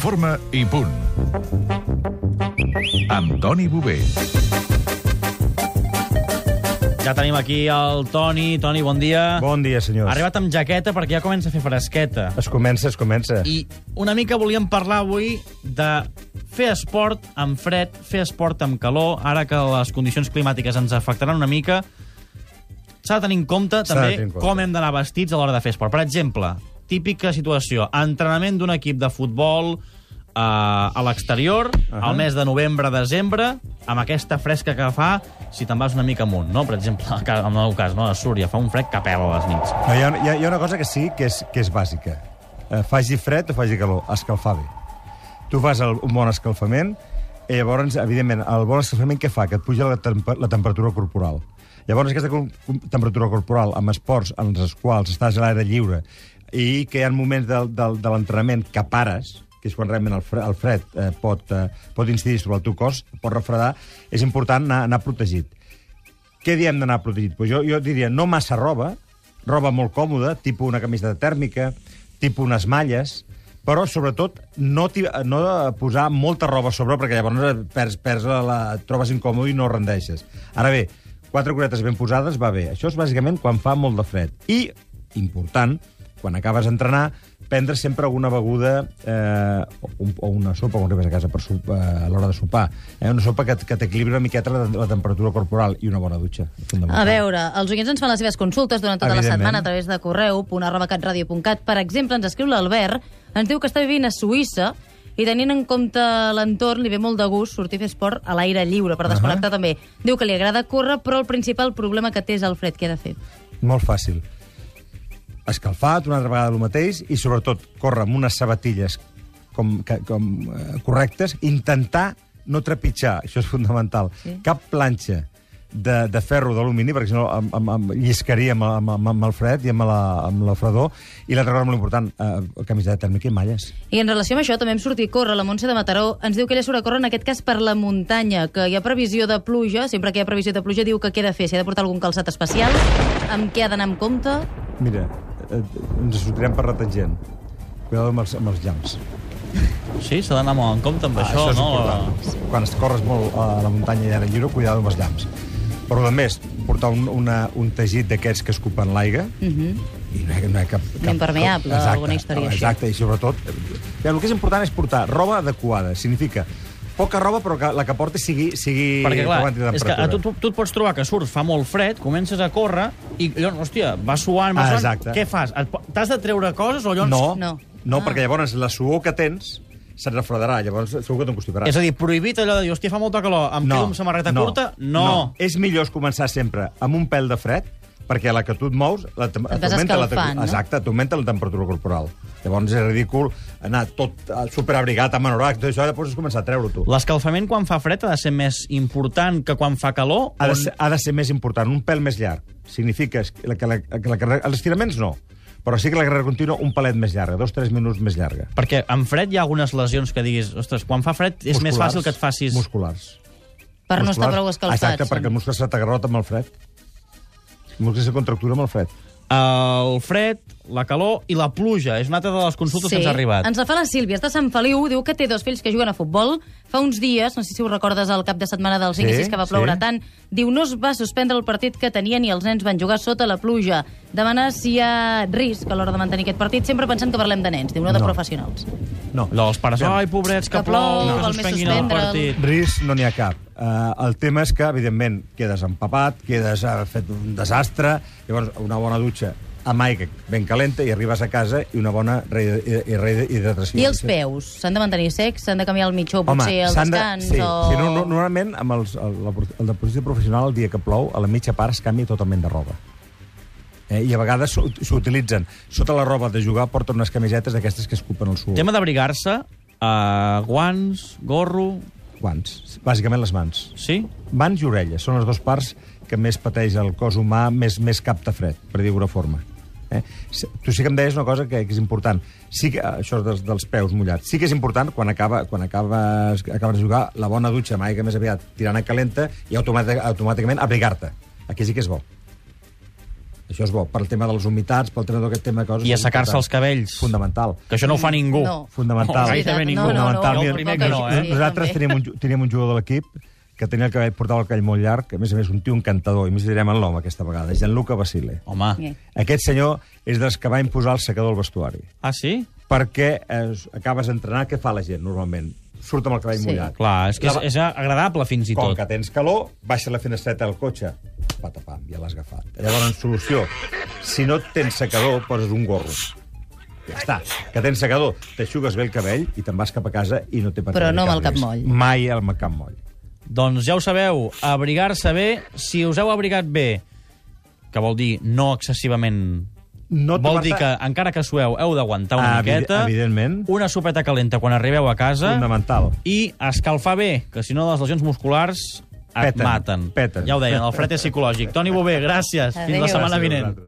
Forma i punt. Amb Toni Bové. Ja tenim aquí el Toni. Toni, bon dia. Bon dia, senyors. Ha arribat amb jaqueta perquè ja comença a fer fresqueta. Es comença, es comença. I una mica volíem parlar avui de fer esport amb fred, fer esport amb calor, ara que les condicions climàtiques ens afectaran una mica, s'ha de tenir en compte també tenir en compte. com hem d'anar vestits a l'hora de fer esport. Per exemple, típica situació, entrenament d'un equip de futbol eh, a l'exterior, uh Ahà. al mes de novembre-desembre, amb aquesta fresca que fa, si te'n vas una mica amunt, no? Per exemple, en el meu cas, no? a Súria, fa un fred que pela a les nits. No, hi, ha, hi, ha, hi ha una cosa que sí que és, que és bàsica. Eh, faci fred o faci calor, escalfar bé. Tu fas el, un bon escalfament i llavors, evidentment, el bon escalfament què fa? Que et puja la, temp la temperatura corporal. Llavors, aquesta temperatura corporal amb esports en els quals estàs a l'aire lliure i que hi ha moments del, del, de l'entrenament que pares, que és quan realment el fred, el fred eh, pot, eh, pot incidir sobre el teu cos, pot refredar, és important anar, anar protegit. Què diem d'anar protegit? Pues jo, jo diria no massa roba, roba molt còmoda, tipus una camiseta tèrmica, tipus unes malles, però sobretot no, no posar molta roba a sobre perquè llavors perds, perds la, la, trobes incòmode i no rendeixes. Ara bé, quatre curetes ben posades va bé. Això és bàsicament quan fa molt de fred. I, important, quan acabes d'entrenar, prendre sempre alguna beguda eh, o, un- o una sopa quan arribes a casa per sop, eh, a l'hora de sopar. Eh, una sopa que, que t'equilibri una miqueta la, la temperatura corporal i una bona dutxa. A veure, els oients ens fan les seves consultes durant tota la setmana a través de correu, punt.arrobacatradio.cat. Per exemple, ens escriu l'Albert, ens diu que està vivint a Suïssa i tenint en compte l'entorn li ve molt de gust sortir a fer esport a l'aire lliure, per desconnectar uh -huh. també. Diu que li agrada córrer, però el principal problema que té és el fred. Què ha de fer? Molt fàcil. Escalfat, una altra vegada el mateix, i sobretot córrer amb unes sabatilles com, que, com eh, correctes, intentar no trepitjar, això és fundamental, Sí. cap planxa de, de ferro d'alumini, perquè si no em, em, em lliscaria amb, amb, amb, amb el fred i amb la, amb la fredor, i l'altra cosa molt important, eh, camiseta tèrmica i malles. I en relació amb això, també hem sortit a córrer. La Montse de Mataró ens diu que ella surt a córrer en aquest cas per la muntanya, que hi ha previsió de pluja, sempre que hi ha previsió de pluja diu que què ha de fer, si ha de portar algun calçat especial, amb què ha d'anar amb compte... Mira, ens sortirem per la tangent. Cuidado amb els, amb els llamps. Sí, s'ha d'anar molt en compte amb això, és no? important. Quan es corres molt a la muntanya i ara lliure, cuidado amb els llamps. Però, a més, portar un, una, un teixit d'aquests que escupen l'aigua, Uh -huh. i no hi ha, no hi ha cap, cap... impermeable, alguna història així. Exacte, i sobretot... Ja, el que és important és portar roba adequada. Significa poca roba, però que la que portis sigui, sigui Perquè, clar, és que a tu, tu, tu et pots trobar que surts, fa molt fred, comences a córrer, i llavors, hòstia, vas suant, vas Ah, suant, exacte. què fas? T'has de treure coses o llavors... No, No. no, no Ah. perquè llavors la suor que tens se't refredarà, llavors segur que t'encostiparà. És a dir, prohibit allò de dir, hòstia, fa molta calor, em quedo amb samarreta curta? No. És millor començar sempre amb un pèl de fred, perquè a la que tu et mous, la, vas t'augmenta la, no? Exacte, t'augmenta la temperatura corporal. Llavors és ridícul anar tot eh, superabrigat, amb anorac, tot això, després has començar a treure-ho tu. L'escalfament quan fa fred ha de ser més important que quan fa calor? Ha de, ser, ha de ser més important, un pèl més llarg. Significa que la, que la, que la. Els estiraments no, però sí que la carrera contínua un palet més llarga, dos o tres minuts més llarga. Perquè en fred hi ha algunes lesions que diguis, ostres, quan fa fred és més Musculars, fàcil que et facis... Musculars. Per no estar Musculars. prou escalfats. Exacte, perquè el muscle se t'agarrota amb el fred. El muscle se contractura amb el fred. El fred, la calor i la pluja. És una altra de les consultes que ens ha arribat. Ens la fa la Sílvia, és de Sant Feliu, diu que té dos fills que juguen a futbol. Fa uns dies, no sé si ho recordes, el cap de setmana dels Sí, inicis que va ploure sí. tant, diu no es va suspendre el partit que tenien i els nens van jugar sota la pluja. Demana si hi ha risc a l'hora de mantenir aquest partit, sempre pensant que parlem de nens, diu, no de No. professionals. No. Allò, els pares, ai, pobrets, que, Que plou, val que suspenguin el partit. Risc no n'hi ha cap. Uh, el tema és que, evidentment, quedes empapat, quedes uh, fet un desastre, llavors una bona dutxa amb aigua ben calenta i arribes a casa i una bona re- i- els peus? S'han de mantenir secs? S'han de canviar el mitjó, potser al s'han de- descans? sí, o... sí, no, no, normalment amb els, el, el, el deportista professional el dia que plou, a la mitja part es canvia totalment de roba. Eh, I a vegades s'u- s'utilitzen. Sota la roba de jugar porten unes camisetes d'aquestes que escupen el suor. Tema d'abrigar-se, uh, guants, gorro... Guants, bàsicament les mans. Sí? Mans i orelles són les dues parts que més pateix el cos humà, més, més capta fred, per dir-ho d'alguna forma. Eh? Tu sí que em deies una cosa que, que és important. Sí que, això dels, dels peus mullats. Sí que és important, quan, acaba, quan acabes, acabes de jugar, la bona dutxa amb aigua més aviat tirant a calenta i automàtic, automàticament abrigar-te. Aquí sí que és bo. Això és bo, per al tema de les humitats, pel tema d'aquest tema de coses... I assecar-se els cabells. Fundamental. Que això no ho fa ningú. No. Fundamental. No, gairebé No, ningú. no, no, Fundamental. Jo el Mira, primer que no, eh? Sí, Nosaltres també. teníem un, ju- teníem un jugador de l'equip que tenia el cabell, portava el cabell molt llarg, que a més a més un tio encantador, i més direm el nom aquesta vegada, Gianluca Basile. Home. Bien. Aquest senyor és dels que va imposar el secador al vestuari. Ah, sí? Perquè eh, acabes d'entrenar, què fa la gent normalment? Surt amb el cabell Sí. mullat. Clar, és que és, La- és agradable fins i Com tot. que tens calor, baixa la finestreta del cotxe. Patapam, ja l'has agafat. Llavors, solució. Si no tens secador, poses un gorro. Ja està. Que tens secador, t'aixugues bé el cabell i te'n vas cap a casa i no té per Però no amb cap el cap moll. Mai amb el cap moll. Doncs ja ho sabeu, abrigar-se bé. Si us heu abrigat bé, que vol dir no excessivament... No vol dir que, encara que sueu, heu d'aguantar una Evi- miqueta. evidentment. Una sopeta calenta quan arribeu a casa. Fundamental. I escalfar bé, que si no les lesions musculars et Peten, maten. peten. Ja ho deien, el fred és psicològic. Toni Bové, gràcies. Fins la setmana vinent.